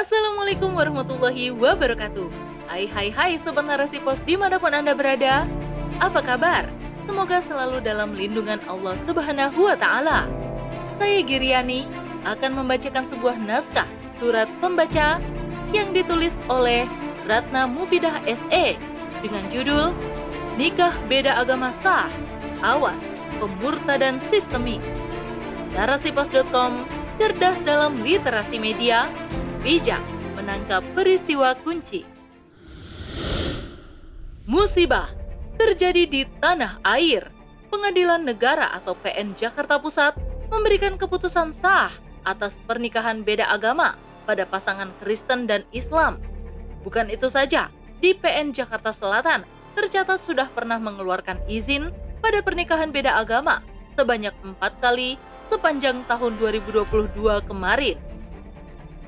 Assalamualaikum warahmatullahi wabarakatuh Hai hai hai Sobat Narasi Pos di mana pun Anda berada Apa kabar? Semoga selalu dalam lindungan Allah Subhanahu wa Ta'ala. Saya Giriani akan membacakan sebuah naskah surat pembaca yang ditulis oleh Ratna Mubidah SE dengan judul Nikah Beda Agama Sah, Awas, Pemurtadan Sistemik. Narasipos.com cerdas dalam literasi media, bijak menangkap peristiwa kunci. Musibah terjadi di tanah air. Pengadilan Negara atau PN Jakarta Pusat memberikan keputusan sah atas pernikahan beda agama pada pasangan Kristen dan Islam. Bukan itu saja, di PN Jakarta Selatan tercatat sudah pernah mengeluarkan izin pada pernikahan beda agama sebanyak empat kali sepanjang tahun 2022 kemarin.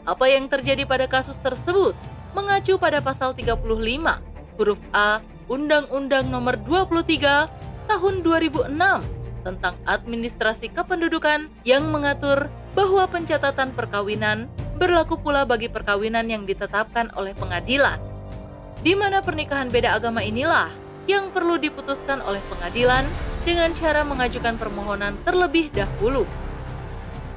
Apa yang terjadi pada kasus tersebut mengacu pada pasal 35 huruf A Undang-Undang Nomor 23 Tahun 2006 tentang administrasi kependudukan yang mengatur bahwa pencatatan perkawinan berlaku pula bagi perkawinan yang ditetapkan oleh pengadilan. Di mana pernikahan beda agama inilah yang perlu diputuskan oleh pengadilan dengan cara mengajukan permohonan terlebih dahulu.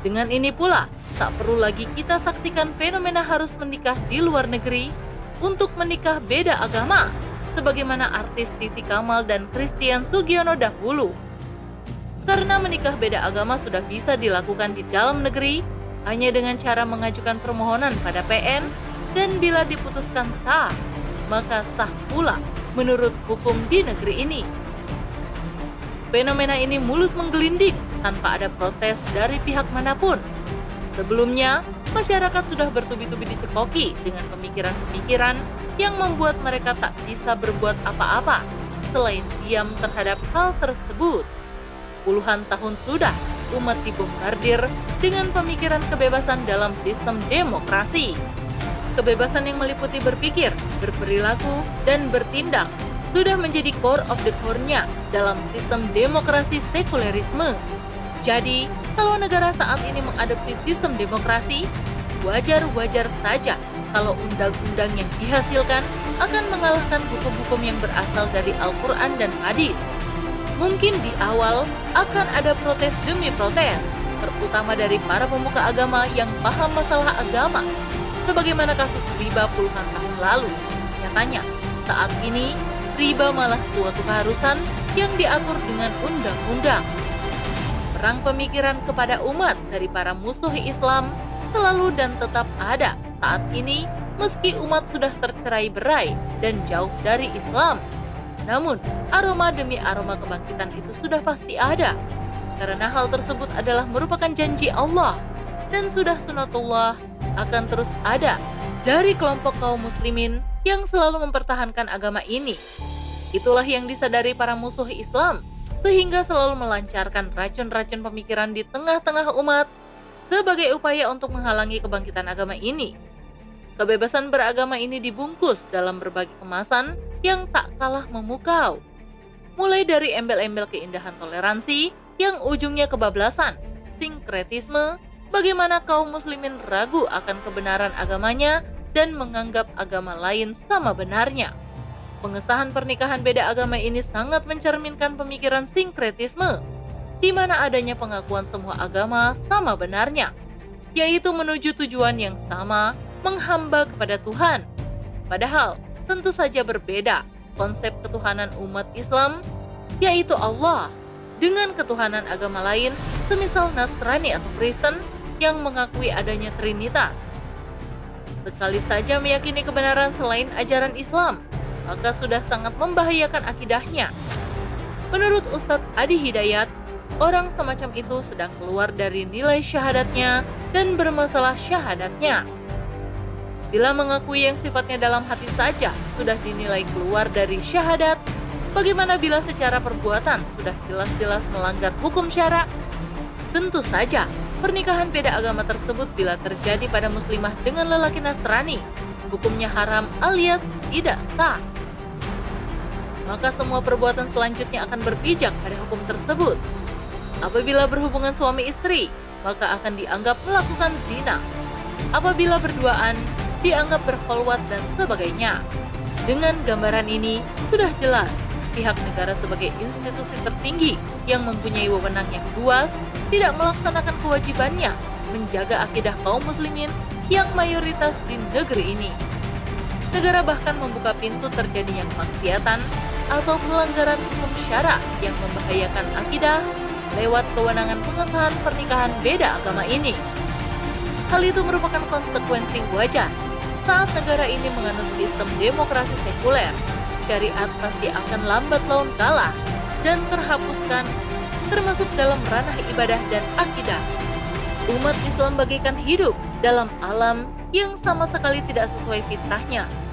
Dengan ini pula, tak perlu lagi kita saksikan fenomena harus menikah di luar negeri untuk menikah beda agama sebagaimana artis Titi Kamal dan Christian Sugiono dahulu. Karena menikah beda agama sudah bisa dilakukan di dalam negeri hanya dengan cara mengajukan permohonan pada PN dan bila diputuskan sah, maka sah pula menurut hukum di negeri ini. Fenomena ini mulus menggelinding tanpa ada protes dari pihak mana pun. Sebelumnya, masyarakat sudah bertubi-tubi dicekoki dengan pemikiran-pemikiran yang membuat mereka tak bisa berbuat apa-apa selain diam terhadap hal tersebut. Puluhan tahun sudah umat dibombardir dengan pemikiran kebebasan dalam sistem demokrasi. Kebebasan yang meliputi berpikir, berperilaku, dan bertindak sudah menjadi core of the core-nya dalam sistem demokrasi sekulerisme. Jadi, kalau negara saat ini mengadopsi sistem demokrasi, wajar-wajar saja kalau undang-undang yang dihasilkan akan mengalahkan hukum-hukum yang berasal dari Al-Quran dan hadis. Mungkin di awal akan ada protes demi protes, terutama dari para pemuka agama yang paham masalah agama, sebagaimana kasus riba puluhan tahun lalu. Nyatanya, saat ini riba malah suatu keharusan yang diatur dengan undang-undang. Perang pemikiran kepada umat dari para musuh Islam selalu dan tetap ada saat ini meski umat sudah tercerai berai dan jauh dari Islam. Namun, aroma demi aroma kebangkitan itu sudah pasti ada, karena hal tersebut adalah merupakan janji Allah dan sudah sunatullah akan terus ada dari kelompok kaum muslimin yang selalu mempertahankan agama ini. Itulah yang disadari para musuh Islam, sehingga selalu melancarkan racun-racun pemikiran di tengah-tengah umat sebagai upaya untuk menghalangi kebangkitan agama ini. Kebebasan beragama ini dibungkus dalam berbagai kemasan yang tak kalah memukau. Mulai dari embel-embel keindahan toleransi yang ujungnya kebablasan, sinkretisme, bagaimana kaum muslimin ragu akan kebenaran agamanya dan menganggap agama lain sama benarnya. Pengesahan pernikahan beda agama ini sangat mencerminkan pemikiran sinkretisme, di mana adanya pengakuan semua agama sama benarnya, yaitu menuju tujuan yang sama menghamba kepada Tuhan. Padahal tentu saja berbeda konsep ketuhanan umat Islam, yaitu Allah, dengan ketuhanan agama lain, semisal Nasrani atau Kristen yang mengakui adanya Trinitas. Sekali saja meyakini kebenaran selain ajaran Islam, maka sudah sangat membahayakan akidahnya. Menurut Ustadz Adi Hidayat, orang semacam itu sedang keluar dari nilai syahadatnya dan bermasalah syahadatnya. Bila mengakui yang sifatnya dalam hati saja sudah dinilai keluar dari syahadat, bagaimana bila secara perbuatan sudah jelas-jelas melanggar hukum syara? Tentu saja, pernikahan beda agama tersebut bila terjadi pada muslimah dengan lelaki Nasrani, hukumnya haram alias tidak sah. Maka semua perbuatan selanjutnya akan berpijak pada hukum tersebut. Apabila berhubungan suami istri, maka akan dianggap melakukan zina. Apabila berduaan, dianggap berholwat dan sebagainya. Dengan gambaran ini, sudah jelas pihak negara sebagai institusi tertinggi yang mempunyai wewenang yang luas tidak melaksanakan kewajibannya menjaga akidah kaum muslimin yang mayoritas di negeri ini. Negara bahkan membuka pintu terjadinya kemaksiatan atau pelanggaran hukum syara yang membahayakan akidah lewat kewenangan pengesahan pernikahan beda agama ini. Hal itu merupakan konsekuensi wajar saat negara ini menganut sistem demokrasi sekuler, syariat pasti akan lambat laun kalah dan terhapuskan, termasuk dalam ranah ibadah dan akidah. Umat Islam bagaikan hidup dalam alam yang sama sekali tidak sesuai fitrahnya.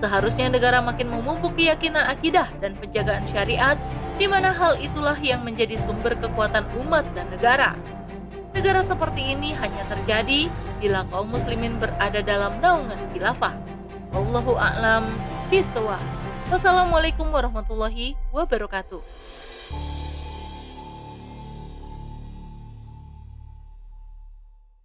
Seharusnya negara makin memupuk keyakinan akidah dan penjagaan syariat, di mana hal itulah yang menjadi sumber kekuatan umat dan negara. Negara seperti ini hanya terjadi bila kaum muslimin berada dalam naungan khilafah. Allahu a'lam bishawab. Wassalamualaikum warahmatullahi wabarakatuh.